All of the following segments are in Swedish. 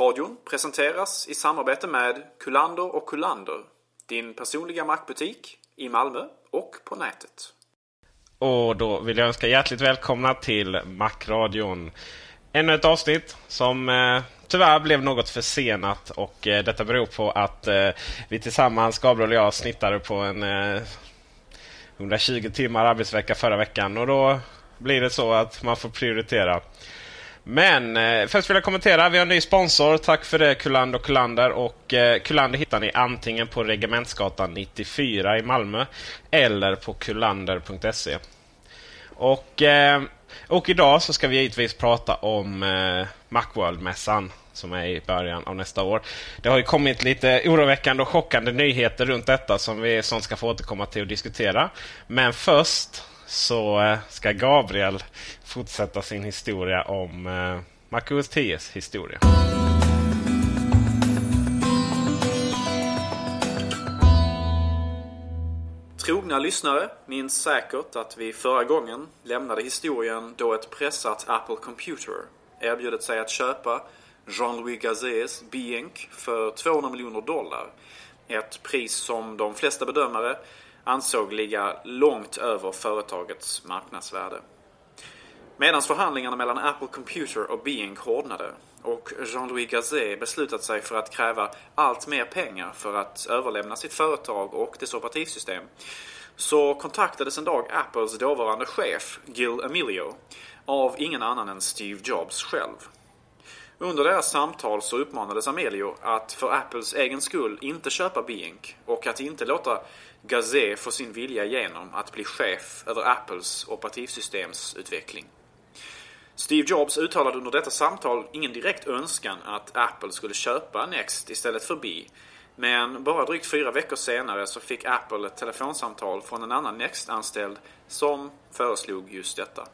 Macradion presenteras i samarbete med Kullander och Kullander. Din personliga Macbutik i Malmö och på nätet. Och då vill jag önska hjärtligt välkomna till Macradion. Ännu ett avsnitt som eh, tyvärr blev något försenat. Och eh, detta beror på att eh, vi tillsammans, Gabriel och jag, snittade på en eh, 120 timmar arbetsvecka förra veckan. Och då blir det så att man får prioritera. Men eh, först vill jag kommentera. Vi har en ny sponsor. Tack för det Kullander och Kullander. Och eh, Kullander hittar ni antingen på Regementsgatan 94 i Malmö eller på kullander.se. Och, eh, och idag så ska vi givetvis prata om eh, Macworld-mässan som är i början av nästa år. Det har ju kommit lite oroväckande och chockande nyheter runt detta som vi som ska få återkomma till och diskutera. Men först så eh, ska Gabriel fortsätta sin historia om eh, MacOS 10s historia. Trogna lyssnare minns säkert att vi förra gången lämnade historien då ett pressat Apple Computer erbjudit sig att köpa Jean-Louis Gazets Bienk för 200 miljoner dollar. Ett pris som de flesta bedömare ansåg ligga långt över företagets marknadsvärde. Medan förhandlingarna mellan Apple Computer och Bing hårdnade och Jean-Louis Gazet beslutat sig för att kräva allt mer pengar för att överlämna sitt företag och dess operativsystem så kontaktades en dag Apples dåvarande chef Gil Amelio av ingen annan än Steve Jobs själv. Under deras samtal så uppmanades Amelio att för Apples egen skull inte köpa Bing och att inte låta Gazé får sin vilja igenom att bli chef över Apples operativsystemsutveckling. Steve Jobs uttalade under detta samtal ingen direkt önskan att Apple skulle köpa Next istället för B. Men bara drygt fyra veckor senare så fick Apple ett telefonsamtal från en annan Next-anställd som föreslog just detta.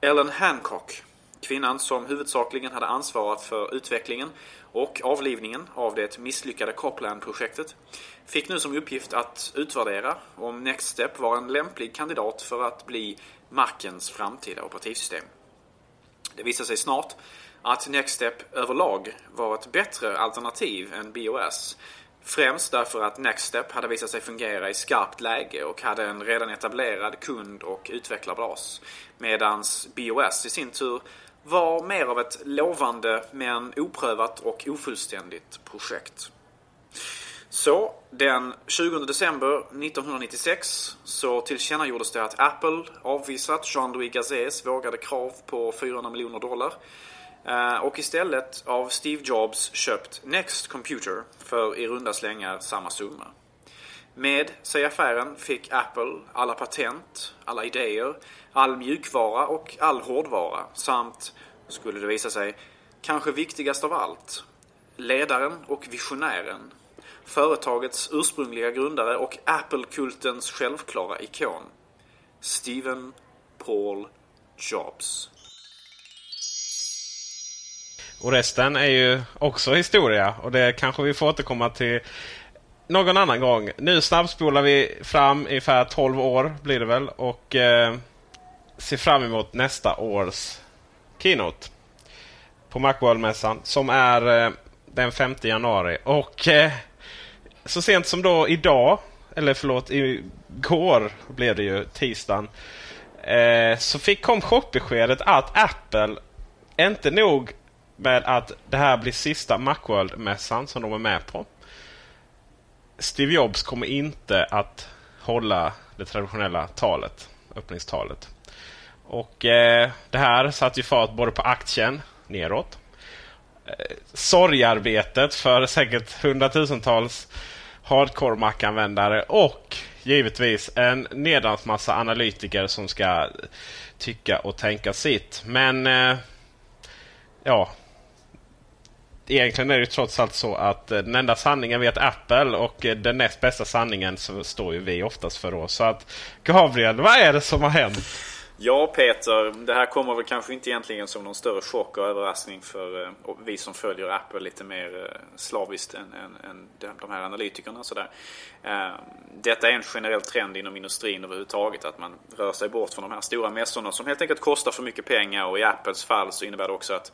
Ellen Hancock, kvinnan som huvudsakligen hade ansvarat för utvecklingen och avlivningen av det misslyckade Copland-projektet, fick nu som uppgift att utvärdera om NextStep var en lämplig kandidat för att bli markens framtida operativsystem. Det visade sig snart att NextStep överlag var ett bättre alternativ än BOS. Främst därför att NextStep hade visat sig fungera i skarpt läge och hade en redan etablerad kund och utvecklarbas. Medan BOS i sin tur var mer av ett lovande men oprövat och ofullständigt projekt. Så, den 20 december 1996 så tillkännagjordes det att Apple avvisat Jean-Louis Gazets vågade krav på 400 miljoner dollar eh, och istället av Steve Jobs köpt Next Computer för i runda slängar samma summa. Med sig affären fick Apple alla patent, alla idéer, all mjukvara och all hårdvara samt, skulle det visa sig, kanske viktigast av allt, ledaren och visionären företagets ursprungliga grundare och Apple-kultens självklara ikon. Steven Paul Jobs. Och resten är ju också historia och det kanske vi får återkomma till någon annan gång. Nu snabbspolar vi fram ungefär 12 år blir det väl och eh, ser fram emot nästa års Keynote. På Macworld-mässan som är eh, den 5 januari. Och eh, så sent som då idag, eller förlåt igår blev det ju tisdagen. Eh, så fick kom chockbeskedet att Apple inte nog med att det här blir sista Macworld-mässan som de är med på. Steve Jobs kommer inte att hålla det traditionella talet, öppningstalet. Och eh, Det här satte ju fart både på aktien neråt. Eh, sorgarbetet för säkert hundratusentals hardcore Mac-användare och givetvis en nedrans massa analytiker som ska tycka och tänka sitt. Men eh, ja, egentligen är det trots allt så att eh, den enda sanningen vet Apple och eh, den näst bästa sanningen så står ju vi oftast för. Oss. Så att Gabriel, vad är det som har hänt? Ja Peter, det här kommer väl kanske inte egentligen som någon större chock och överraskning för eh, vi som följer Apple lite mer eh, slaviskt än, än, än de här analytikerna. Sådär. Eh, detta är en generell trend inom industrin överhuvudtaget att man rör sig bort från de här stora mässorna som helt enkelt kostar för mycket pengar och i Apples fall så innebär det också att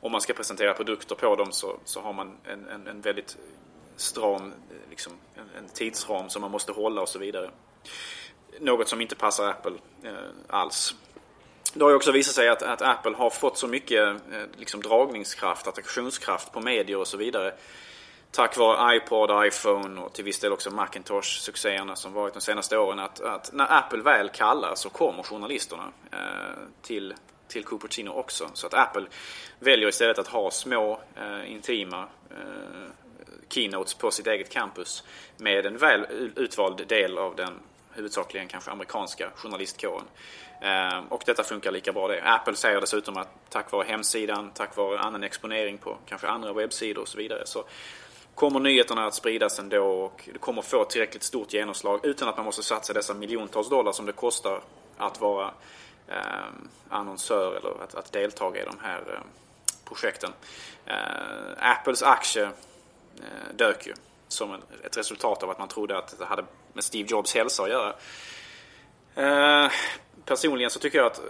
om man ska presentera produkter på dem så, så har man en, en, en väldigt stram liksom, en, en, tidsram som man måste hålla och så vidare. Något som inte passar Apple eh, alls. Det har ju också visat sig att, att Apple har fått så mycket eh, liksom dragningskraft, attraktionskraft på medier och så vidare. Tack vare iPod, iPhone och till viss del också Macintosh-succéerna som varit de senaste åren. Att, att när Apple väl kallar så kommer journalisterna eh, till till Cupertino också. Så att Apple väljer istället att ha små, eh, intima eh, keynotes på sitt eget campus med en väl utvald del av den huvudsakligen kanske amerikanska journalistkåren. Ehm, och detta funkar lika bra det. Apple säger dessutom att tack vare hemsidan, tack vare annan exponering på kanske andra webbsidor och så vidare så kommer nyheterna att spridas ändå och det kommer få tillräckligt stort genomslag utan att man måste satsa dessa miljontals dollar som det kostar att vara eh, annonsör eller att, att delta i de här eh, projekten. Eh, Apples aktie eh, dök ju som ett resultat av att man trodde att det hade med Steve Jobs hälsa att göra. Eh, personligen så tycker jag att eh,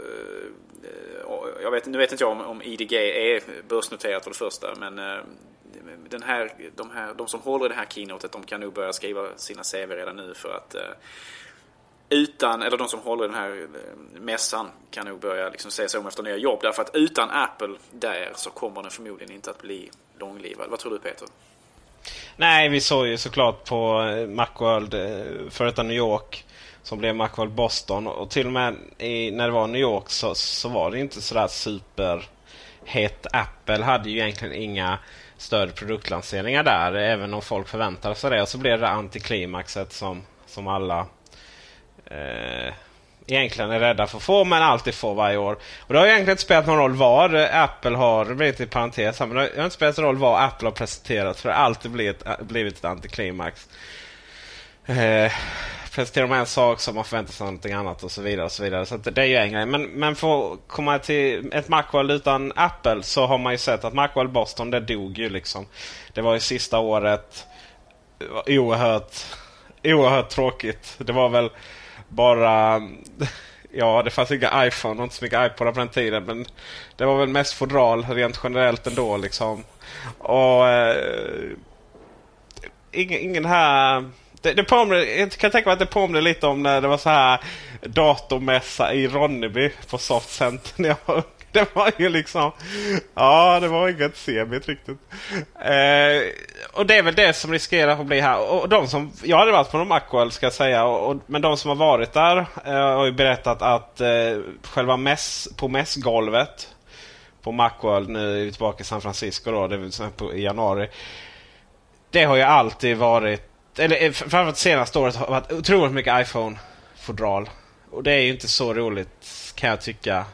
jag vet, nu vet inte jag om, om IDG är börsnoterat för det första men eh, den här, de, här, de som håller i det här keynotet de kan nog börja skriva sina CV redan nu för att eh, utan, eller de som håller den här eh, mässan kan nog börja liksom se sig om efter nya jobb. Därför att utan Apple där så kommer den förmodligen inte att bli långlivad. Vad tror du Peter? Nej, vi såg ju såklart på eh, Macworld, eh, för före detta New York, som blev Macworld Boston. Och till och med i, när det var New York så, så var det inte sådär superhett. Apple hade ju egentligen inga större produktlanseringar där, även om folk förväntade sig det. Och så blev det antiklimaxet som, som alla eh, egentligen är rädda för att få, men alltid får varje år. Och Det har egentligen inte spelat någon roll vad Apple har, det blir parentes här, men det har inte spelat någon roll vad Apple har presenterat för det har alltid blivit, eh, blivit ett antiklimax. Eh, presenterar man en sak som man förväntar sig någonting annat och så vidare. och så vidare. Så det är ju en grej. Men, men för att komma till ett Macworld utan Apple så har man ju sett att Macworld Boston det dog ju liksom. Det var ju sista året. Oerhört, oerhört tråkigt. Det var väl bara... Ja, det fanns inga iPhone och inte så mycket iPod på den tiden. Men det var väl mest fodral rent generellt ändå. Liksom. Och eh, ingen, ingen här... Det, det påminner, jag kan tänka mig att det påminner lite om när det var så här datormässa i Ronneby på Softcenter. när jag var det var ju liksom... Ja, det var inget semit riktigt. Eh, och det är väl det som riskerar att bli här. Och de som, jag hade varit på de Macworld ska jag säga. Och, och, men de som har varit där eh, har ju berättat att eh, själva mäss, på mässgolvet på Macworld, nu är vi tillbaka i San Francisco då, det vill säga på, i januari. Det har ju alltid varit, eller eh, framförallt senaste året har varit otroligt mycket iPhone-fodral. Och det är ju inte så roligt kan jag tycka.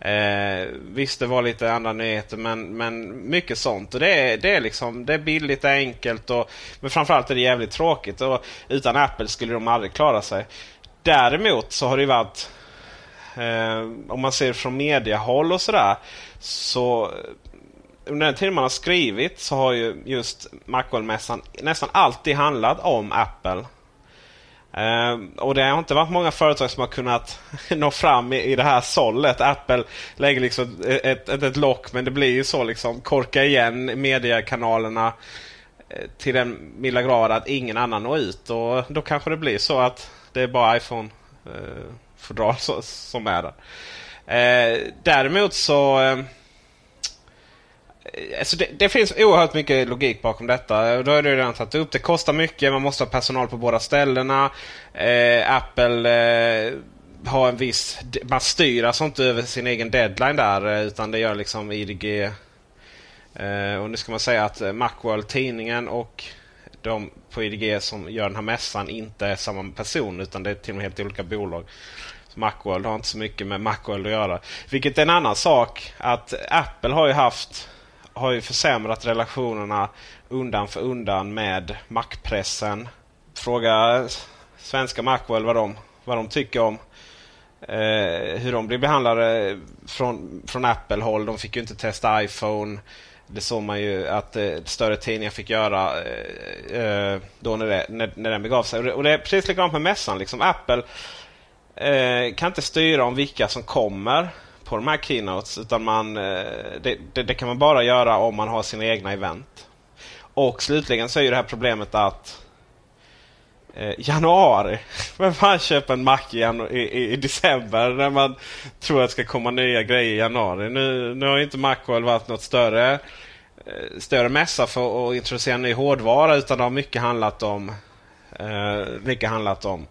Eh, visst, det var lite andra nyheter men, men mycket sånt. Och det är, det är liksom det är billigt, och enkelt och men framförallt är det jävligt tråkigt. Och utan Apple skulle de aldrig klara sig. Däremot så har det varit eh, om man ser från mediahåll och sådär så eh, under den tiden man har skrivit så har ju just Macworld-mässan nästan alltid handlat om Apple. Uh, och det har inte varit många företag som har kunnat nå fram i, i det här sållet. Apple lägger liksom ett, ett, ett, lock men det blir ju så liksom korka igen mediekanalerna eh, till den milda grad att ingen annan når ut. Och då kanske det blir så att det är bara iPhone-fodral eh, uh, som är där. Uh, däremot så Eh, alltså det, det, finns oerhört mycket logik bakom detta. Då är det redan tagit upp. Det kostar mycket. Man måste ha personal på båda ställena. Eh, Apple eh, har en viss... Man styr alltså inte över sin egen deadline där. Eh, utan det gör liksom IDG. Eh, och nu ska man säga att eh, Macworld, tidningen och de på IDG som gör den här mässan inte är samma person. Utan det är till och med helt olika bolag. Så Macworld har inte så mycket med Macworld att göra. Vilket är en annan sak. Att Apple har ju haft har ju försämrat relationerna undan för undan med Mac-pressen. Fråga svenska Macworld vad de, vad de tycker om eh, hur de blir behandlade från, från Apple-håll. De fick ju inte testa iPhone. Det såg man ju att eh, större tidningar fick göra eh, eh då när, det, när, när den begav sig. Och det är precis likadant med mässan. Liksom. Apple eh, kan inte styra om vilka som kommer på de här keynotes. Utan man, eh, det, det, det, kan man bara göra om man har sina egna event. Och slutligen så är ju det här problemet att eh, januari. Vem fan köper en Mac i, i, i, december när man tror att det ska komma nya grejer i januari? Nu, nu har inte Macworld varit något större eh, större mässa för att introducera ny hårdvara utan det har mycket handlat om eh, mycket handlat om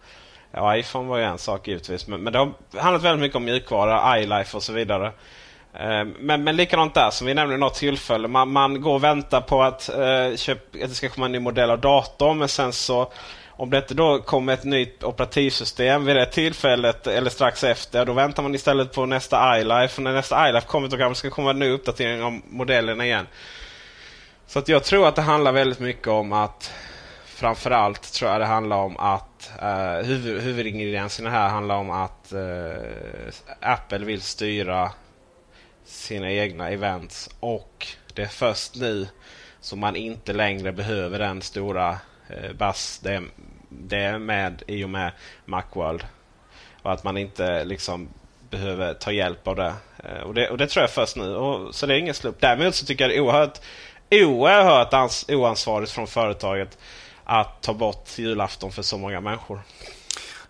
Ja, iPhone var ju en sak givetvis. Men, men det har handlat väldigt mycket om mjukvara, iLife och så vidare. Eh, men, men likadant där som vi nämnde något tillfälle. Man, man går och väntar på att, eh, köp, att det ska komma en ny modell av datorn. Men sen så om det inte då kommer ett nytt operativsystem vid det tillfället eller strax efter. Då väntar man istället på nästa iLife. Och när nästa iLife kommer då kanske det ska komma en ny uppdatering om modellerna igen. Så att jag tror att det handlar väldigt mycket om att framförallt tror jag det handlar om att uh, eh, huvud, huvudingredienserna här handlar om att uh, Apple vill styra sina egna events och det är först nu som man inte längre behöver den stora uh, bass det, det är med i och med Macworld. Och att man inte liksom behöver ta hjälp av det. Uh, och det, och det tror jag först nu. Och, så det är ingen slump. Däremot så tycker jag det är oerhört, oerhört ans oansvarigt från företaget att ta bort julafton för så många människor.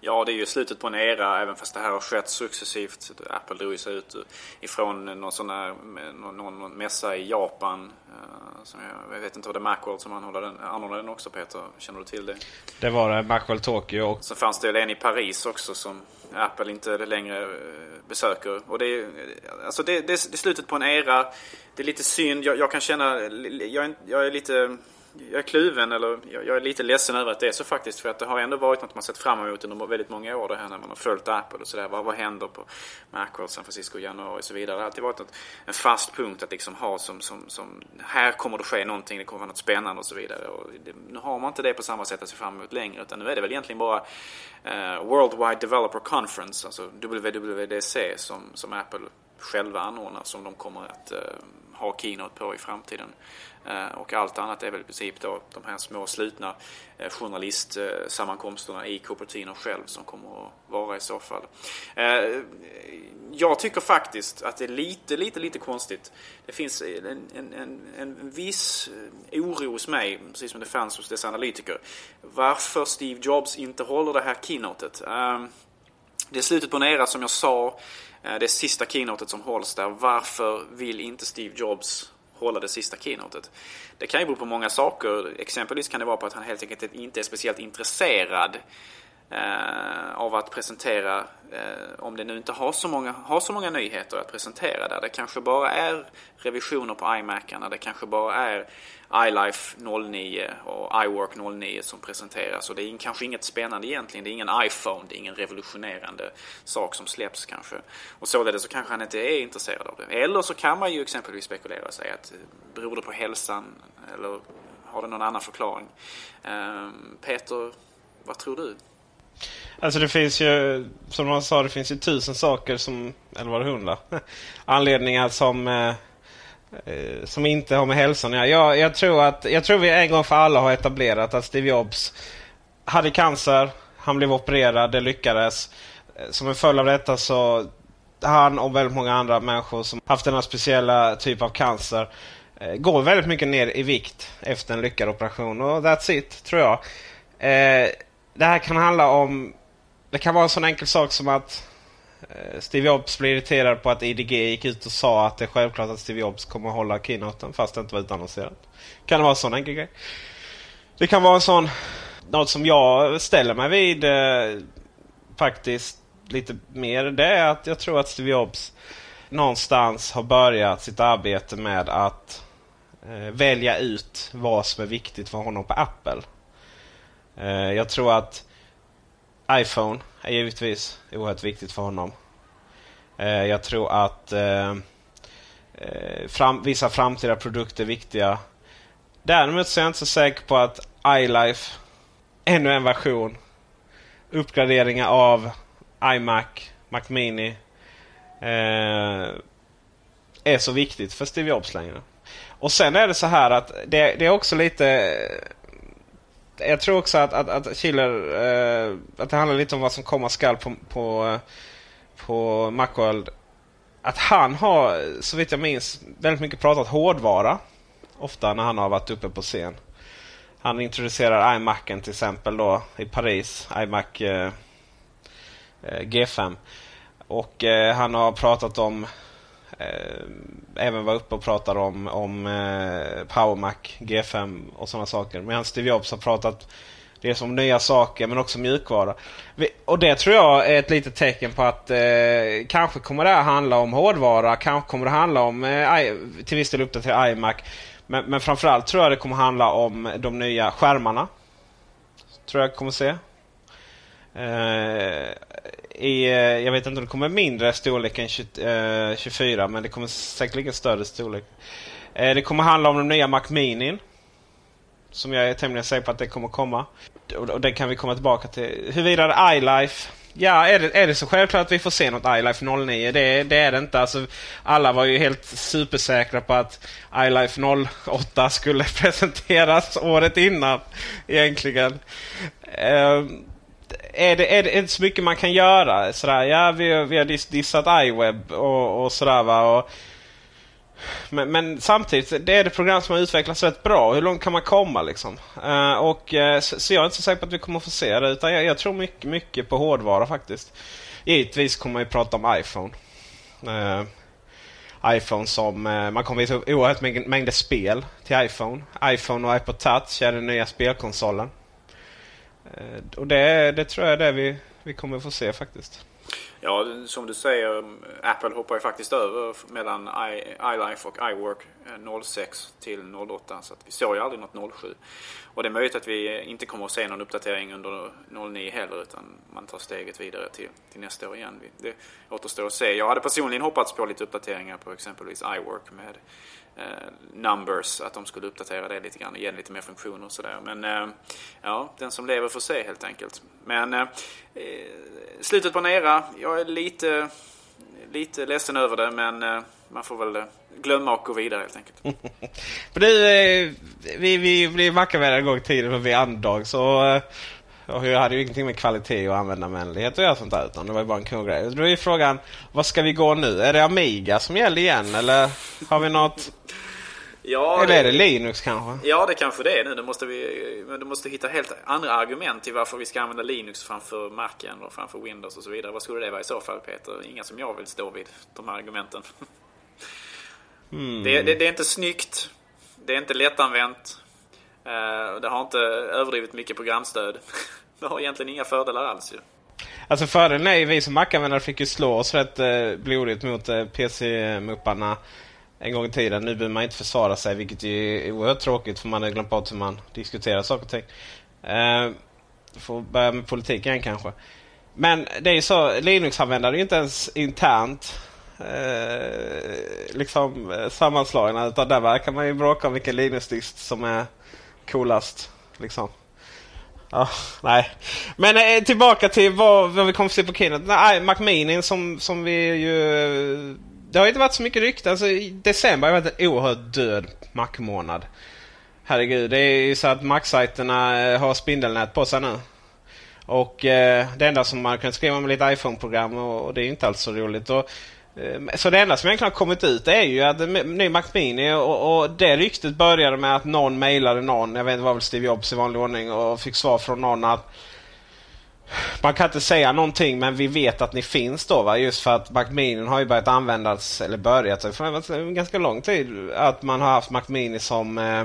Ja, det är ju slutet på en era, även fast det här har skett successivt. Apple drog sig ut ifrån någon sån här, någon, någon mässa i Japan. Eh, som jag, jag vet inte vad det är Macworld som anordnade den, anordnade den också Peter. Känner du till det? Det var det, Macworld Tokyo. Och... Så fanns det en i Paris också som Apple inte längre eh, besöker. Och det är, alltså det, det, det är slutet på en era. Det är lite synd. Jag, jag kan känna, jag, jag är lite jag är kluven eller jag är lite ledsen över att det är så faktiskt. För att det har ändå varit något man sett fram emot under väldigt många år det här när man har följt Apple och sådär. Vad, vad händer på Macworld, San Francisco, januari och så vidare. Det har alltid varit något, en fast punkt att liksom ha som, som, som här kommer det ske någonting, det kommer vara något spännande och så vidare. Och det, nu har man inte det på samma sätt att se fram emot längre. Utan nu är det väl egentligen bara eh, Worldwide Developer Conference, alltså WWDC som, som Apple själva anordnar som de kommer att eh, ha keynote på i framtiden. Eh, och allt annat är väl i princip då de här små slutna eh, journalistsammankomsterna i Cupertino själv som kommer att vara i så fall. Eh, jag tycker faktiskt att det är lite, lite, lite konstigt. Det finns en, en, en, en viss oro hos mig, precis som det fanns hos dessa analytiker. Varför Steve Jobs inte håller det här keynotet. Det är slutet på en era som jag sa. Eh, det sista keynotet som hålls där. Varför vill inte Steve Jobs hålla det sista keynotet. Det kan ju bero på många saker. Exempelvis kan det vara på att han helt enkelt inte är speciellt intresserad eh, Eh, av att presentera, eh, om det nu inte har så, många, har så många nyheter att presentera där. Det kanske bara är revisioner på iMacarna, det kanske bara är iLife 09 och iWork 09 som presenteras. Och det är kanske inget spännande egentligen. Det är ingen iPhone, det är ingen revolutionerande sak som släpps kanske. Och således så kanske han inte är intresserad av det. Eller så kan man ju exempelvis spekulera och säga att eh, beror det på hälsan eller har det någon annan förklaring? Eh, Peter, vad tror du? Alltså det finns ju, som man sa, det finns ju tusen saker som, eller var det hundra? Anledningar som eh, som inte har med hälsan att jag, jag, tror att, jag tror vi en gång för alla har etablerat att Steve Jobs hade cancer. Han blev opererad, det lyckades. Eh, som en följd av detta så han och väldigt många andra människor som haft denna speciella typ av cancer eh, går väldigt mycket ner i vikt efter en lyckad operation. Och that's it, tror jag. Eh, det här kan handla om... Det kan vara en sån enkel sak som att eh, Steve Jobs blev irriterad på att IDG gick ut och sa att det är självklart att Steve Jobs kommer att hålla keynoten fast det inte var utannonserat. Kan det vara en sån enkel grej? Det kan vara en sån... Något som jag ställer mig vid eh, faktiskt lite mer. Det är att jag tror att Steve Jobs någonstans har börjat sitt arbete med att eh, välja ut vad som är viktigt för honom på Apple. Eh, jag tror att iPhone är givetvis oerhört viktigt för honom. Eh, jag tror att eh, eh, fram, vissa framtida produkter är viktiga. Däremot så är jag inte så säker på att iLife, ännu en version, uppgraderingar av iMac, Mac Mini, eh, är så viktigt för Steve Jobs längre. Och sen är det så här att det, det är också lite jag tror också att, att, att Schiller, eh, att det handlar lite om vad som komma skall på, på, på Macworld. Att han har, så vitt jag minns, väldigt mycket pratat hårdvara. Ofta när han har varit uppe på scen. Han introducerar iMacen till exempel då i Paris. iMac eh, eh G5. Och eh, han har pratat om Eh, även var uppe och pratade om, om eh, PowerMac G5 och sådana saker. Medan Steve Jobs har pratat dels om nya saker men också mjukvara. Och det tror jag är ett litet tecken på att eh, kanske kommer det här handla om hårdvara. Kanske kommer det handla om eh, till viss del uppdaterad iMac. Men, men framförallt tror jag det kommer handla om de nya skärmarna. Tror jag kommer se. Eh, i, eh, jag vet inte om det kommer mindre storlek än 20, 24 eh, men det kommer säkerligen större storlek. Eh, det kommer handla om den nya Mac Mini. Som jag är tämligen säker på att det kommer komma. Och det kan vi komma tillbaka till. Huruvida det är iLife Ja, är det, är det så självklart att vi får se något iLife 09? Det, det är det inte. Alltså, alla var ju helt supersäkra på att iLife 08 skulle presenteras året innan. Egentligen. Um, är det, är, det, inte så mycket man kan göra? Sådär, ja, vi, vi har dissat iWeb och, och sådär. Va? Och, men, men, samtidigt, det är det program som har utvecklats rätt bra. Hur långt kan man komma liksom? Uh, och, eh, uh, så, så, jag är inte så säker på att vi kommer få se det. Utan jag, jag, tror mycket, mycket på hårdvara faktiskt. Givetvis kommer man ju prata om iPhone. Uh, iPhone som... man kommer visa upp oerhört mängder spel till iPhone. iPhone och iPod Touch är den nya spelkonsolen. Eh, och det, det tror jag är det vi, vi kommer få se faktiskt. Ja, som du säger, Apple hoppar ju faktiskt över mellan iLife och iWork eh, 06 till 08. Så att vi såg ju aldrig något 07. Och det är möjligt att vi inte kommer att se någon uppdatering under 09 heller utan man tar steget vidare till, till nästa år igen. Det återstår att se. Jag hade personligen hoppats på lite uppdateringar på exempelvis iWork med Eh, numbers, att de skulle uppdatera det lite grann och ge lite mer funktioner och sådär. Men eh, ja, den som lever får se helt enkelt. Men eh, slutet på en era, jag är lite, lite ledsen över det men man får väl glömma och gå vidare helt enkelt. För du, vi, vi blev mackavänner en gång i tiden för vi andag så och jag hade ju ingenting med kvalitet och användarvänlighet att göra sånt där utan det var ju bara en cool grej. Då är frågan, vad ska vi gå nu? Är det Amiga som gäller igen eller har vi något Ja, Eller är det Linux kanske? Ja, det kanske det är nu. Då måste vi då måste hitta helt andra argument till varför vi ska använda Linux framför Macen och framför Windows och så vidare. Vad skulle det vara i så fall Peter? Inga som jag vill stå vid, de här argumenten. Mm. Det, det, det, är inte snyggt. Det är inte lättanvänt. Uh, det har inte överdrivet mycket programstöd. Det har egentligen inga fördelar alls ju. Alltså fördelen är ju vi som Mac-användare fick ju slå oss rätt eh, blodigt mot eh, PC-mupparna en gång i tiden. Nu behöver man inte försvara sig vilket ju är oerhört tråkigt för man har glömt bort hur man diskuterar saker och ting. Eh, får börja med politik igen kanske. Men det är ju så, Linux-användare är ju inte ens internt eh, liksom eh, sammanslagna. Utan där verkar man ju bråka om vilken Linux-dist som är coolast. Liksom. Ja, nej. Men eh, tillbaka till vad, vad vi kommer att se på Keynote. Nej, Mac Mini som, som vi ju... Eh, det har inte varit så mycket rykte. Alltså, december har varit en oerhört död Mac-månad. Herregud, det är ju så att Mac-sajterna eh, har spindelnät på sig nu. Och eh, det enda som man kan skriva med lite iPhone-program och, och, det är inte alls så roligt. Och, Ehm, så det enda som egentligen har kommit ut är ju att ny Mac Mini och, och, det ryktet började med att någon mejlade någon, jag vet inte, det var väl Steve Jobs i vanlig ordning och fick svar från någon att man kan inte säga någonting men vi vet att ni finns då va. Just för att Mac Mini har ju börjat användas, eller börjat för en ganska lång tid. Att man har haft Mac Mini som eh,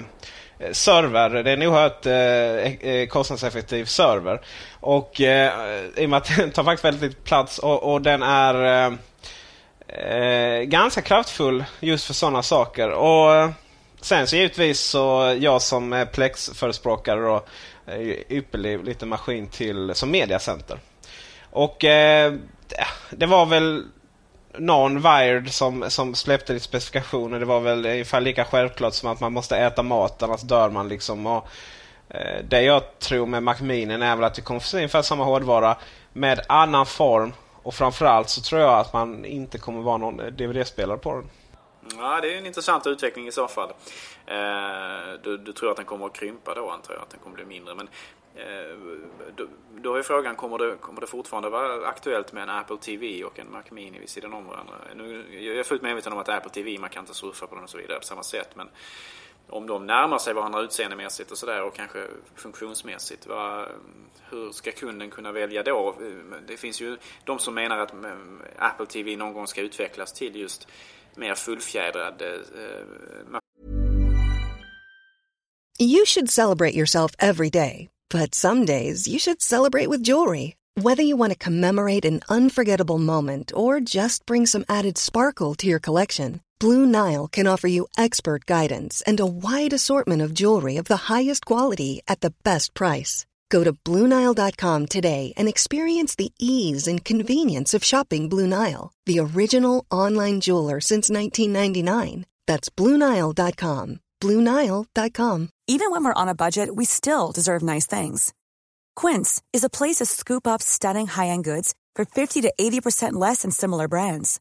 server. Det är en oerhört eh, eh kostnadseffektiv server. Och eh, i och med att den tar faktiskt väldigt lite plats och, och den är eh, eh ganska kraftfull just för sådana saker. Och eh, Sen så givetvis så jag som Plex-förespråkare då eh, ypperlig liten maskin till som mediacenter. Och eh, eh, det var väl någon Wired som, som släppte lite specifikationer. Det var väl ungefär lika självklart som att man måste äta mat annars dör man. liksom. Och, eh, det jag tror med MacMinen är väl att det kommer att se ungefär samma hårdvara med annan form. Och framförallt så tror jag att man inte kommer vara någon DVD-spelare på den. Ja, det är en intressant utveckling i så fall. Eh, du, du, tror att den kommer att krympa då antar jag, att den kommer att bli mindre. Men eh, då, då är frågan, kommer det, kommer det fortfarande vara aktuellt med en Apple TV och en Mac Mini vid sidan om varandra? Nu, jag är fullt medveten om att Apple TV, man kan inte surfa på den och så vidare på samma sätt. Men om de närmar sig varandra utseendemässigt och sådär och kanske funktionsmässigt. Va? hur ska kunden kunna välja då? Det finns ju de som menar att mm, Apple TV någon gång ska utvecklas till just mer fullfjädrad eh, You should celebrate yourself every day, but some days you should celebrate with jewelry. Whether you want to commemorate an unforgettable moment or just bring some added sparkle to your collection, Blue Nile can offer you expert guidance and a wide assortment of jewelry of the highest quality at the best price. Go to Bluenile.com today and experience the ease and convenience of shopping Blue Nile, the original online jeweler since 1999. That's Bluenile.com. Bluenile.com. Even when we're on a budget, we still deserve nice things. Quince is a place to scoop up stunning high end goods for 50 to 80% less than similar brands.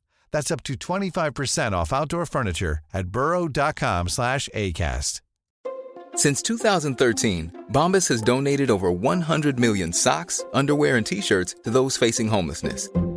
That's up to 25% off outdoor furniture at burrow.com slash ACAST. Since 2013, Bombas has donated over 100 million socks, underwear, and T-shirts to those facing homelessness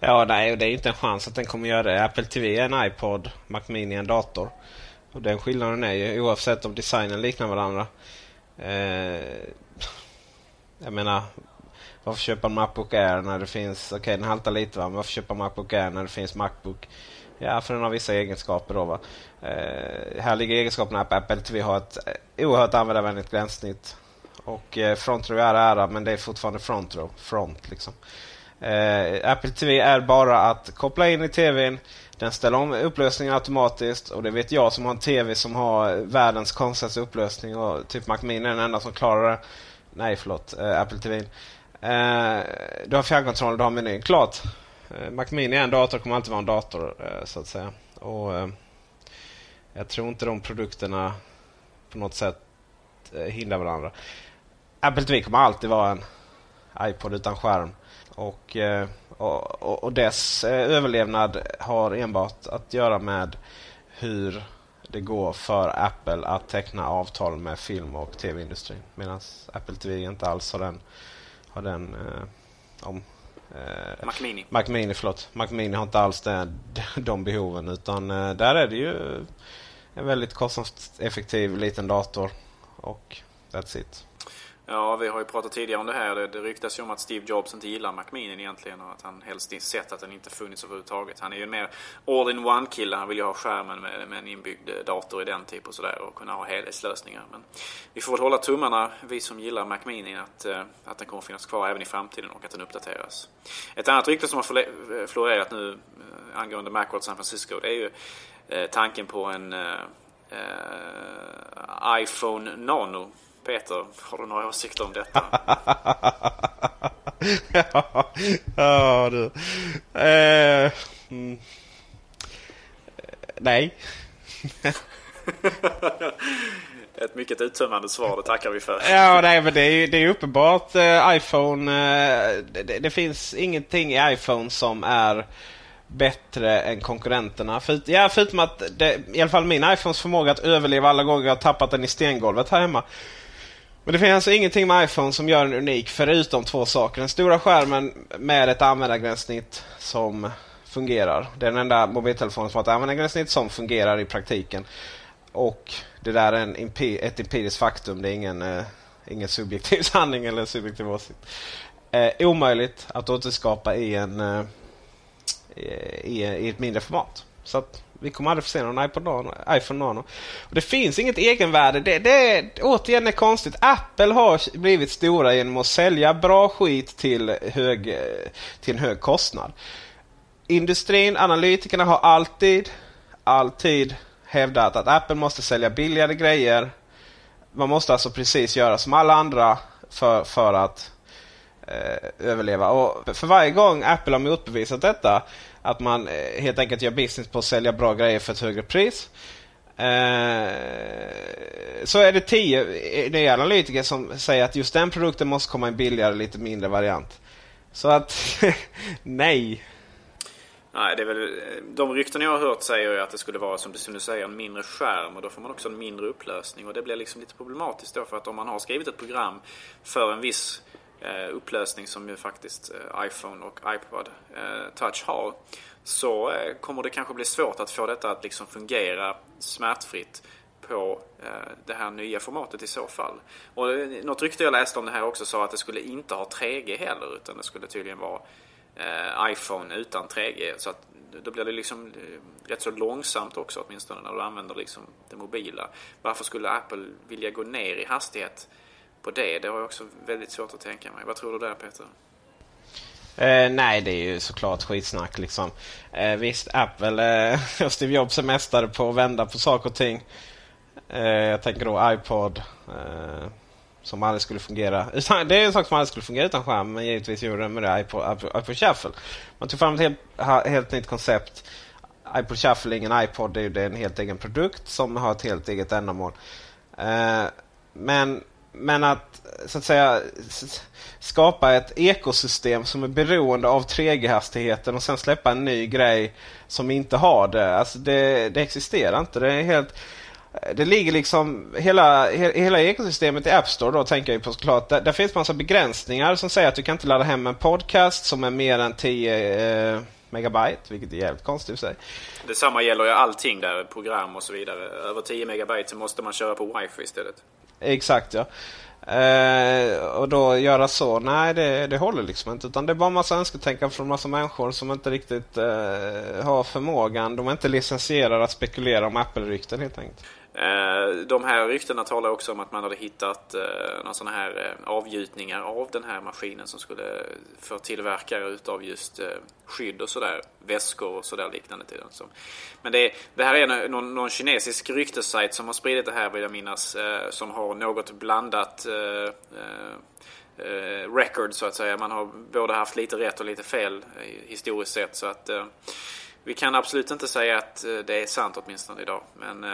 Ja, nej, det är inte en chans att den kommer göra det. Apple TV är en iPod, Mac Mini är en dator. Och den skillnaden är ju oavsett om designen liknar varandra. Eh, jag menar, varför köpa en Macbook Air när det finns... Okej, okay, den haltar lite va, men varför köpa en Macbook Air när det finns Macbook? Ja, för den har vissa egenskaper då va. Eh, här ligger egenskaperna att Apple TV har ett oerhört användarvänligt gränssnitt. Och eh, Front Row är ära, men det är fortfarande Front Row. Front liksom. Eh, Eh, Apple TV är bara att koppla in i TVn. Den ställer om upplösningen automatiskt och det vet jag som har en TV som har världens konstigaste upplösning. Och typ Mac Mini är den enda som klarar det. Nej, förlåt. Eh, Apple TV. Eh, du har fjärrkontroll, du har menyn. Klart. Eh, Mac Mini är en dator, kommer alltid vara en dator eh, så att säga. Och eh, Jag tror inte de produkterna på något sätt eh, hindrar varandra. Apple TV kommer alltid vara en iPod utan skärm. Och, eh, och, och dess eh, överlevnad har enbart att göra med hur det går för Apple att teckna avtal med film och tv-industrin. Medan Apple TV inte alls har den, har den eh, om, eh, Mac Mini. Mac Mini, förlåt. Mac Mini har inte alls det, de behoven utan eh, där är det ju en väldigt kostnadseffektiv liten dator. Och that's it. Ja, vi har ju pratat tidigare om det här. Det, det ryktas ju om att Steve Jobs inte gillar Mac Mini egentligen och att han helst sett att den inte funnits överhuvudtaget. Han är ju en mer all-in-one kille. Han vill ju ha skärmen med, med en inbyggd dator i den typ och sådär och kunna ha helhetslösningar. Men vi får väl hålla tummarna, vi som gillar Mac Mini, att, eh, att den kommer finnas kvar även i framtiden och att den uppdateras. Ett annat rykte som har florerat nu eh, angående Macworld San Francisco, det är ju eh, tanken på en iPhone Nano Peter, har du några åsikter om detta? ja, ja, du. Eh, mm. Nej. Ett mycket uttömmande svar, det tackar vi för. Ja, nej, men det är, det är uppenbart. Eh, iPhone, eh, det, det, finns ingenting i iPhone som är bättre än konkurrenterna. För, ja, förutom att det, i alla fall min iPhones förmåga att överleva alla gånger jag tappat den i stengolvet här hemma. Men det finns alltså ingenting med iPhone som gör den unik förutom två saker. Den stora skärmen med ett användargränssnitt som fungerar. Det är den enda mobiltelefonen som har ett användargränssnitt som fungerar i praktiken. Och det där är en, ett empiriskt faktum. Det är ingen, eh, ingen subjektiv sanning eller subjektiv åsikt. Eh, omöjligt att återskapa i, en, eh, i, i ett mindre format. Så att vi kommer aldrig få se någon iPod Nano, iPhone Nano. Och det finns inget egenvärde. Det, det är, återigen är konstigt. Apple har blivit stora genom att sälja bra skit till, hög, eh, till en hög kostnad. Industrin, analytikerna har alltid, alltid hävdat att Apple måste sälja billigare grejer. Man måste alltså precis göra som alla andra för, för att eh, överleva. Och för varje gång Apple har motbevisat detta att man eh, helt enkelt gör business på att sälja bra grejer för ett högre pris. Eh, så är det tio nya analytiker som säger att just den produkten måste komma i en billigare, lite mindre variant. Så att, nej. Nej, det är väl, de rykten jag har hört säger ju att det skulle vara som du, som du säger en mindre skärm och då får man också en mindre upplösning och det blir liksom lite problematiskt då för att om man har skrivit ett program för en viss Eh, upplösning som ju faktiskt eh, iPhone och iPod eh, Touch har. Så kommer det kanske bli svårt att få detta att liksom fungera smärtfritt på det här nya formatet i så fall. Och något rykte jag läste om det här också sa att det skulle inte ha 3G heller utan det skulle tydligen vara iPhone utan 3G. Så att då blir det liksom rätt så långsamt också åtminstone när du använder liksom det mobila. Varför skulle Apple vilja gå ner i hastighet på det. Det har jag också väldigt svårt att tänka mig. Vad tror du där Peter? Eh, nej, det är ju såklart skitsnack. Liksom. Eh, visst, Apple eh, och Steve Jobs är mästare på att vända på saker och ting. Eh, jag tänker då iPod eh, som aldrig skulle fungera. Det är en sak som aldrig skulle fungera utan skärm, men givetvis gjorde den med det iPod, iPod Shuffle. Man tog fram ett helt, helt nytt koncept. iPod Shuffle är ingen iPod, det är, det är en helt egen produkt som har ett helt eget ändamål. Eh, men men att så att säga skapa ett ekosystem som är beroende av 3G-hastigheten och sen släppa en ny grej som inte har det. Alltså det, det existerar inte. Det är helt... det ligger liksom hela, hela ekosystemet i App Store då tänker jag på såklart. Där, där finns massa begränsningar som säger att du kan inte ladda hem en podcast som är mer än 10 eh, megabyte, vilket är jävligt konstigt i sig. Detsamma gäller ju allting där, program och så vidare. Över 10 megabyte så måste man köra på wifi istället. Exakt ja. Eh, och då göra så, nej det, det håller liksom inte. Utan det är bara massa önsketänkande från massa människor som inte riktigt eh, har förmågan. De är inte licensierade att spekulera om Apple-rykten helt enkelt. Eh, de här ryktena talar också om att man hade hittat eh, några sådana här eh, avgjutningar av den här maskinen som skulle för tillverkare utav just skydd och sådär. Väskor och sådär liknande till den. Men det, det här är någon, någon kinesisk ryktessajt som har spridit det här vill jag minnas. Som har något blandat record så att säga. Man har både haft lite rätt och lite fel historiskt sett. Så att vi kan absolut inte säga att det är sant åtminstone idag. Men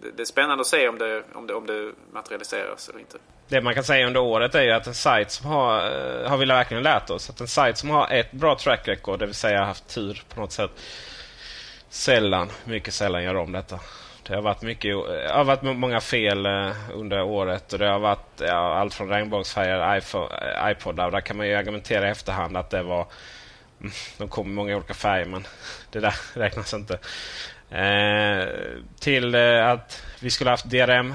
det är spännande att se om det, om, det, om det materialiseras eller inte. Det man kan säga under året är ju att en sajt som har, eh, har vi verkligen lärt oss, att en sajt som har ett bra track record, det vill säga haft tur på något sätt, sällan, mycket sällan gör om detta. Det har varit, mycket, det har varit många fel eh, under året och det har varit ja, allt från regnbågsfärgade iPodar. Där kan man ju argumentera i efterhand att det var mm, de kom i många olika färger men det där räknas inte. Eh, till eh, att vi skulle haft DRM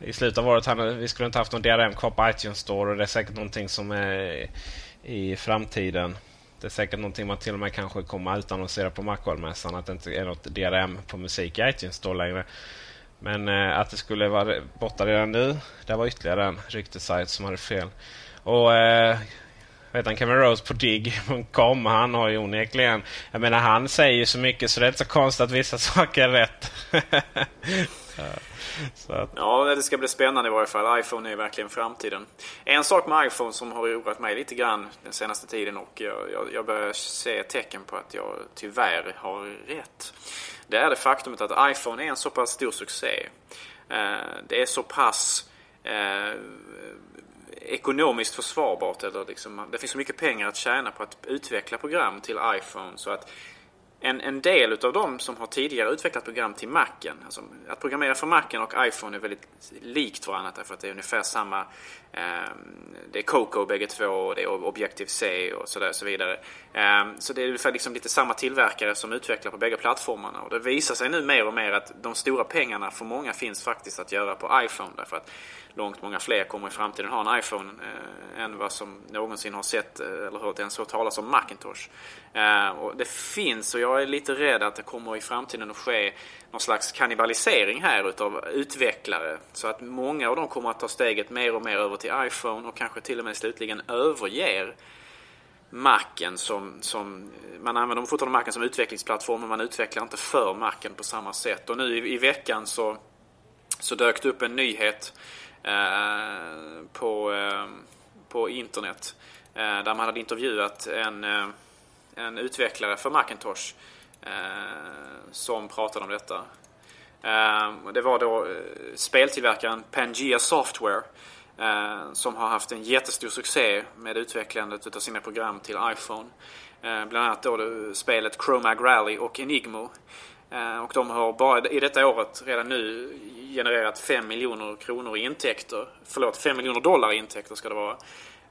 i slutet av året. Vi skulle inte haft någon DRM kvar på iTunes Store och det är säkert någonting som är i framtiden. Det är säkert någonting man till och med kanske kommer utannonsera på Macworld-mässan. Att det inte är något DRM på musik i iTunes Store längre. Men eh, att det skulle vara borta redan nu, det var ytterligare en ryktessajt som hade fel. Och eh, vet han, Kevin Rose på Dig.com. Han har ju onekligen... Jag menar han säger ju så mycket så det är inte så konstigt att vissa saker är rätt. att... Ja, det ska bli spännande i varje fall. iPhone är verkligen framtiden. En sak med iPhone som har oroat mig lite grann den senaste tiden och jag, jag, jag börjar se tecken på att jag tyvärr har rätt. Det är det faktumet att iPhone är en så pass stor succé. Eh, det är så pass eh, ekonomiskt försvarbart. Eller liksom, det finns så mycket pengar att tjäna på att utveckla program till iPhone. Så att en, en del utav dem som har tidigare utvecklat program till Macen, alltså att programmera för Macen och iPhone är väldigt likt varandra därför att det är ungefär samma, eh, det är Coco bägge två och det är Objective-C och sådär så vidare. Eh, så det är ungefär liksom lite samma tillverkare som utvecklar på bägge plattformarna och det visar sig nu mer och mer att de stora pengarna för många finns faktiskt att göra på iPhone därför att långt många fler kommer i framtiden ha en iPhone eh, än vad som någonsin har sett eh, eller hört ens hört talas om Macintosh. Eh, och det finns, och jag är lite rädd att det kommer i framtiden att ske någon slags kannibalisering här utav utvecklare. Så att många av dem kommer att ta steget mer och mer över till iPhone och kanske till och med slutligen överger Macen som, som man använder fortfarande Macen som utvecklingsplattform men man utvecklar inte för Macen på samma sätt. Och nu i, i veckan så, så dök det upp en nyhet Eh, på, eh, på internet. Eh, där man hade intervjuat en, en utvecklare för Macintosh som pratade om detta. Det var då speltillverkaren Pangea Software som har haft en jättestor succé med utvecklandet av sina program till iPhone. Bland annat då spelet Chromag Rally och Enigmo. Eh, och de har bara i detta året redan nu genererat 5 miljoner kronor i intäkter. Förlåt, 5 miljoner dollar i intäkter ska det vara.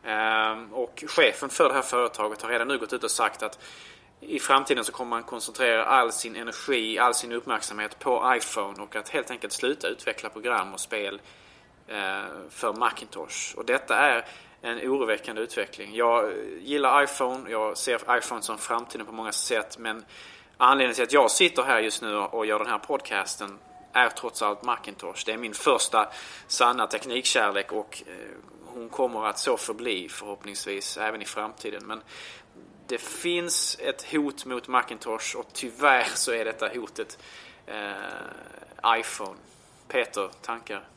Ehm, och chefen för det här företaget har redan nu gått ut och sagt att i framtiden så kommer man koncentrera all sin energi, all sin uppmärksamhet på iPhone och att helt enkelt sluta utveckla program och spel eh, för Macintosh. Och detta är en oroväckande utveckling. Jag gillar iPhone, jag ser iPhone som framtiden på många sätt men anledningen till att jag sitter här just nu och gör den här podcasten är trots allt Macintosh. Det är min första sanna teknikkärlek och eh, hon kommer att så förbli förhoppningsvis även i framtiden. Men det finns ett hot mot Macintosh och tyvärr så är detta hotet eh, iPhone. Peter, tankar?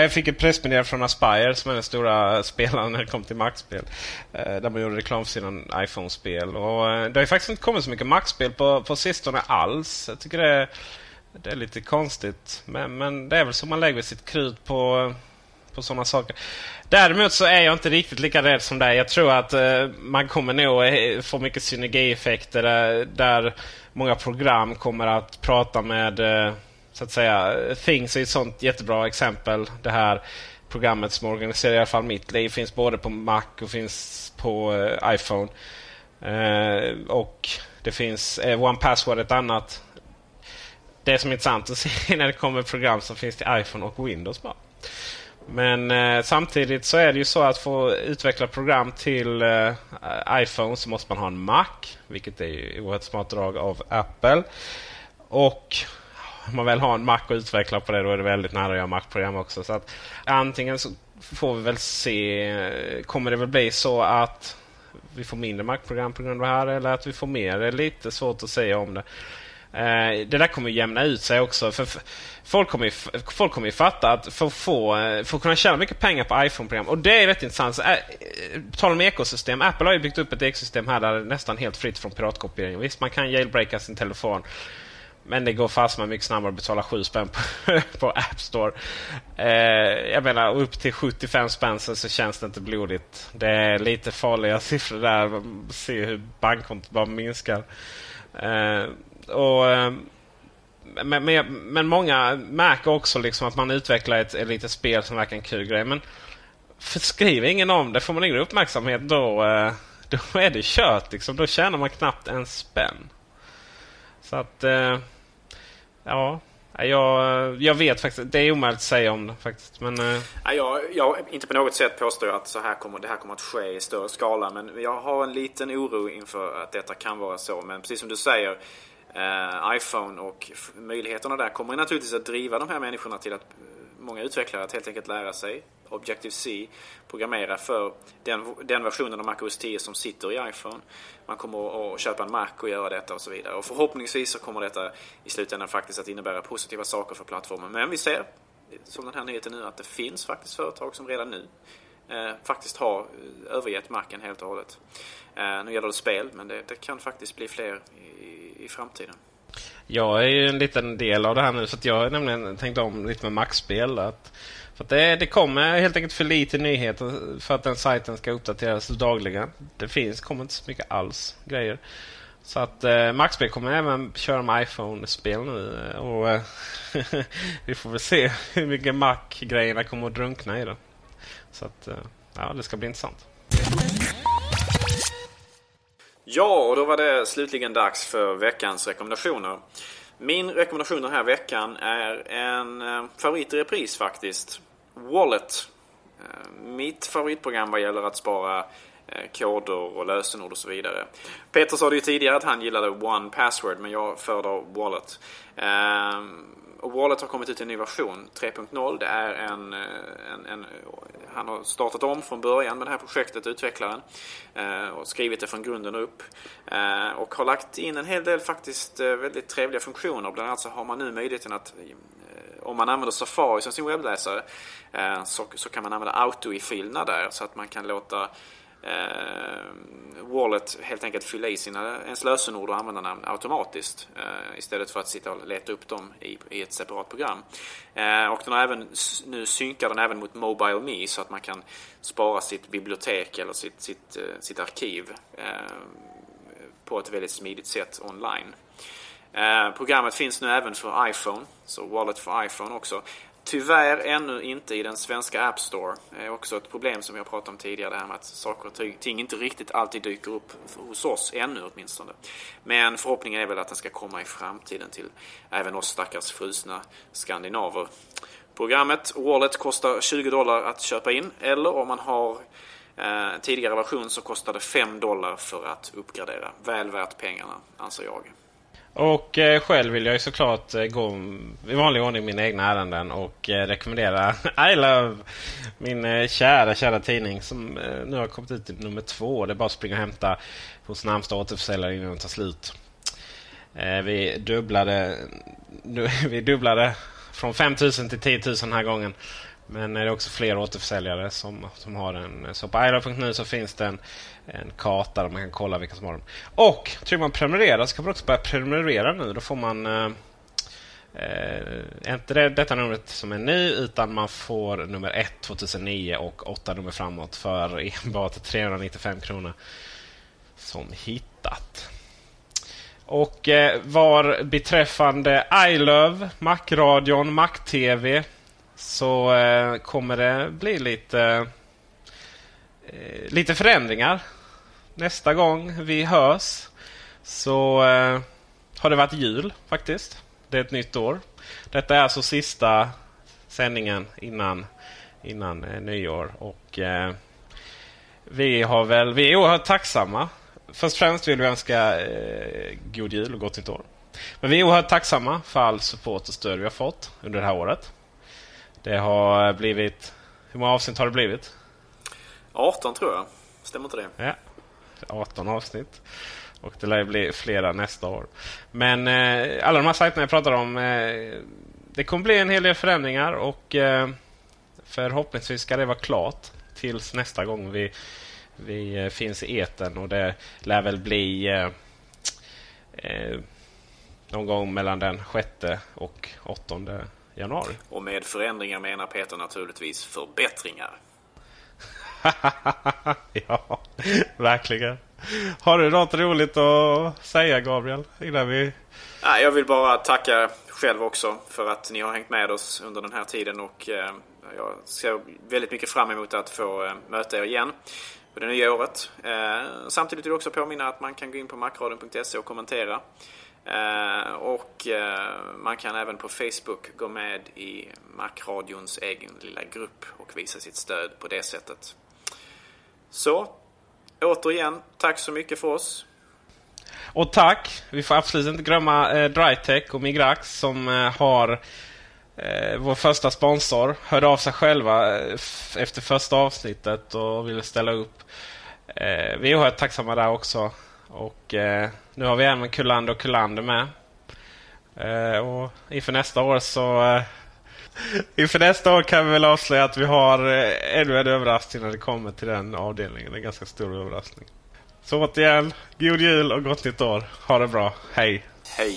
Jag fick ett pressmeddelande från Aspire som är den stora spelaren när det kom till Mac-spel. Eh, där man gjorde reklam för sina iPhone-spel. Och eh, det har ju faktiskt inte kommit så mycket Mac-spel på, på sistone alls. Jag tycker det är det är lite konstigt. Men, men det är väl så man lägger sitt krut på, på sådana saker. Däremot så är jag inte riktigt lika rädd som dig. Jag tror att eh, man kommer nog eh, få mycket synergieffekter där, där många program kommer att prata med eh, så att säga. Things är ett sånt jättebra exempel. Det här programmet som organiserar i alla fall mitt liv finns både på Mac och finns på eh, iPhone. Eh, och det finns eh, One Password ett annat. Det som är intressant att se när det kommer program som finns till iPhone och Windows bara. Men eh, samtidigt så är det ju så att få utveckla program till eh, iPhone så måste man ha en Mac. Vilket är ju oerhört smart drag av Apple. Och om man väl har en Mac och utvecklar på det då är det väldigt nära att göra Mac-program också. Så att antingen så får vi väl se. Kommer det väl bli så att vi får mindre Mac-program på grund av det här eller att vi får mer? Det är lite svårt att säga om det. Eh, det där kommer jämna ut sig också. För folk, kommer ju, folk kommer ju fatta att för att, få, eh, för att kunna tjäna mycket pengar på iPhone-program, och det är rätt intressant. Så, eh, eh, äh, på tal om ekosystem, Apple har ju byggt upp ett ekosystem här där det är nästan helt fritt från piratkopiering. Visst, man kan jailbreaka sin telefon. Men det går fast med mycket snabbare att betala 7 spänn på, på App Store. Eh, jag menar, upp till 75 spänn så känns det inte blodigt. Det är lite farliga siffror där. Se hur bankkontot bara minskar. Eh, och, eh, men, men, men, många märker också liksom att man utvecklar ett, ett litet spel som verkar en kul grej. Men skriver ingen om det, får man ingen uppmärksamhet, då, eh, då är det kört. Liksom. Då tjänar man knappt en spänn. Så att... Eh, ja. Jag, jag vet faktiskt. Det är omöjligt att säga om det faktiskt. Men, eh. jag, jag inte på något sätt påstår att så här kommer, det här kommer att ske i större skala. Men jag har en liten oro inför att detta kan vara så. Men precis som du säger. Eh, iPhone och möjligheterna där kommer naturligtvis att driva de här människorna till att eh, många utvecklare att helt enkelt lära sig Objective-C, programmera för den, den versionen av MacOS 10 som sitter i iPhone. Man kommer att köpa en Mac och göra detta och så vidare. Och förhoppningsvis så kommer detta i slutändan faktiskt att innebära positiva saker för plattformen. Men vi ser, som den här nyheten nu, att det finns faktiskt företag som redan nu eh, faktiskt har eh, övergett Macen helt och hållet. Eh, nu gäller det spel, men det, det kan faktiskt bli fler i, i framtiden. Jag är ju en liten del av det här nu så jag har nämligen tänkt om lite med Mac-spel. Att, att det, det kommer helt enkelt för lite nyheter för att den sajten ska uppdateras dagligen. Det finns, kommer inte så mycket alls grejer. Så att eh, Maxby kommer även köra med iPhone-spel nu. Eh, och eh, Vi får väl se hur mycket Mac-grejerna kommer att drunkna i det. Så att, eh, ja, det ska bli intressant. Ja, och då var det slutligen dags för veckans rekommendationer. Min rekommendation den här veckan är en eh, favorit i repris faktiskt. Wallet. Eh, mitt favoritprogram vad gäller att spara eh, koder och lösenord och så vidare. Peter sa det ju tidigare att han gillade One Password men jag föredrar Wallet. Eh, och Wallet har kommit ut i en ny version, 3.0. Det är en, en, en, Han har startat om från början med det här projektet, utvecklaren. Och skrivit det från grunden upp. Och har lagt in en hel del faktiskt väldigt trevliga funktioner. Bland annat så har man nu möjligheten att om man använder Safari som sin webbläsare eh, så, så kan man använda auto där så att man kan låta eh, Wallet helt enkelt fylla i sina, ens lösenord och användarnamn automatiskt eh, istället för att sitta och leta upp dem i, i ett separat program. Eh, och den har även, nu synkar den även mot Mobile Me så att man kan spara sitt bibliotek eller sitt, sitt, eh, sitt arkiv eh, på ett väldigt smidigt sätt online. Eh, programmet finns nu även för iPhone, så Wallet för iPhone också. Tyvärr ännu inte i den svenska App Store. Det är också ett problem som jag pratade om tidigare. Det här med att saker och ting inte riktigt alltid dyker upp hos oss ännu åtminstone. Men förhoppningen är väl att den ska komma i framtiden till även oss stackars frusna skandinaver. Programmet Wallet kostar 20 dollar att köpa in. Eller om man har eh, tidigare version så kostar det 5 dollar för att uppgradera. Väl värt pengarna anser jag. Och eh, själv vill jag ju såklart eh, gå i vanlig ordning mina egna ärenden och eh, rekommendera I Love. Min eh, kära, kära tidning som eh, nu har kommit ut till nummer två. Det är bara att springa och hämta hos närmsta återförsäljare innan den tar slut. Eh, vi dubblade, vi dubblade från 5000 till 10 000 den här gången. Men det är också fler återförsäljare som, som har den. Eh, så på ilove.nu så finns det en, en karta där man kan kolla vilka som har den. Och trycker man prenumerera så kan man också börja prenumerera nu. Då får man eh, eh inte det, detta numret som är nu utan man får nummer 1 2009 och 8 nummer framåt för enbart 395 kronor som hittat. Och eh, var beträffande iLove, Macradion, Mac-TV så eh, kommer det bli lite, eh, lite förändringar. Nästa gång vi hörs så eh, har det varit jul faktiskt. Det är ett nytt år. Detta är alltså sista sändningen innan, innan eh, nyår. Och eh, vi, har väl, vi är oerhört tacksamma. Först och främst vill vi önska eh, god jul och gott nytt år. Men vi är oerhört tacksamma för all support och stöd vi har fått under det här året. Det har blivit... Hur många avsnitt har det blivit? 18 tror jag. Stämmer inte det? Ja, 18 avsnitt. Och det lär bli flera nästa år. Men eh, alla de här sajterna jag pratar om. Eh, det kommer bli en hel del förändringar och eh, förhoppningsvis ska det vara klart tills nästa gång vi, vi eh, finns i eten och det lär väl bli eh, eh, någon gång mellan den 6 och 8 januari. Och med förändringar menar Peter naturligtvis förbättringar. ja, verkligen. Har du något roligt att säga Gabriel? Innan vi... Ja, jag vill bara tacka själv också för att ni har hängt med oss under den här tiden och eh, jag ser väldigt mycket fram emot att få eh, möta er igen på det nya året. Eh, samtidigt vill jag också påminna att man kan gå in på macradion.se och kommentera. Eh, och eh, man kan även på Facebook gå med i Macradions egen lilla grupp och visa sitt stöd på det sättet. Så, återigen, tack så mycket för oss. Och tack! Vi får absolut inte glömma eh, Drytech och Migrax som eh, har eh, vår första sponsor. Hörde av sig själva eh, efter första avsnittet och ville ställa upp. Eh, vi är oerhört tacksamma där också. Och eh, nu har vi även Kullander och Kullander med. Eh, och inför nästa år så eh, Inför nästa år kan vi väl avslöja att vi har eh, ännu en överraskning när det kommer till den avdelningen. En ganska stor överraskning. Så återigen, god jul och gott nytt år. Ha det bra. Hej! Hej!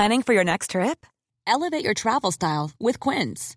Planning for your next trip? Elevate your travel style with Quince.